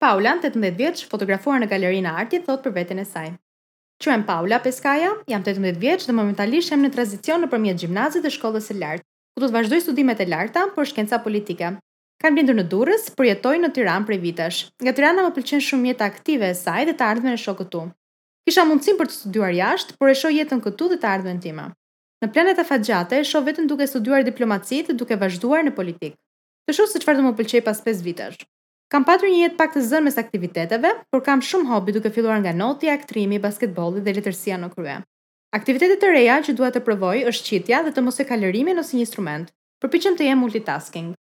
Paula, 18 vjeç, fotografuar në galerinë e artit, thot për veten e saj. Quhem Paula Peskaja, jam 18 vjeç dhe momentalisht jam në tranzicion nëpërmjet gjimnazit dhe shkollës së lartë, ku do të vazhdoj studimet e larta për shkenca politike. Kam lindur në Durrës, por jetoj në Tiranë prej vitesh. Nga Tirana më pëlqen shumë jeta aktive e saj dhe të ardhmen e shokut tu. Kisha mundësim për të studiuar jashtë, por e shoh jetën këtu dhe të ardhmen time. Në planet afatgjate, e shoh vetëm duke studiuar diplomaci dhe duke vazhduar në politikë. Të shoh se çfarë do më pëlqej pas 5 vitesh. Kam patur një jetë pak të zënë mes aktiviteteve, por kam shumë hobi duke filluar nga notja, aktrimi, basketbolli dhe letërsia në krye. Aktivitetet të reja që dua të provoj është qitja dhe të mos e kalërimi ose një instrument. Përpiqem të jem multitasking.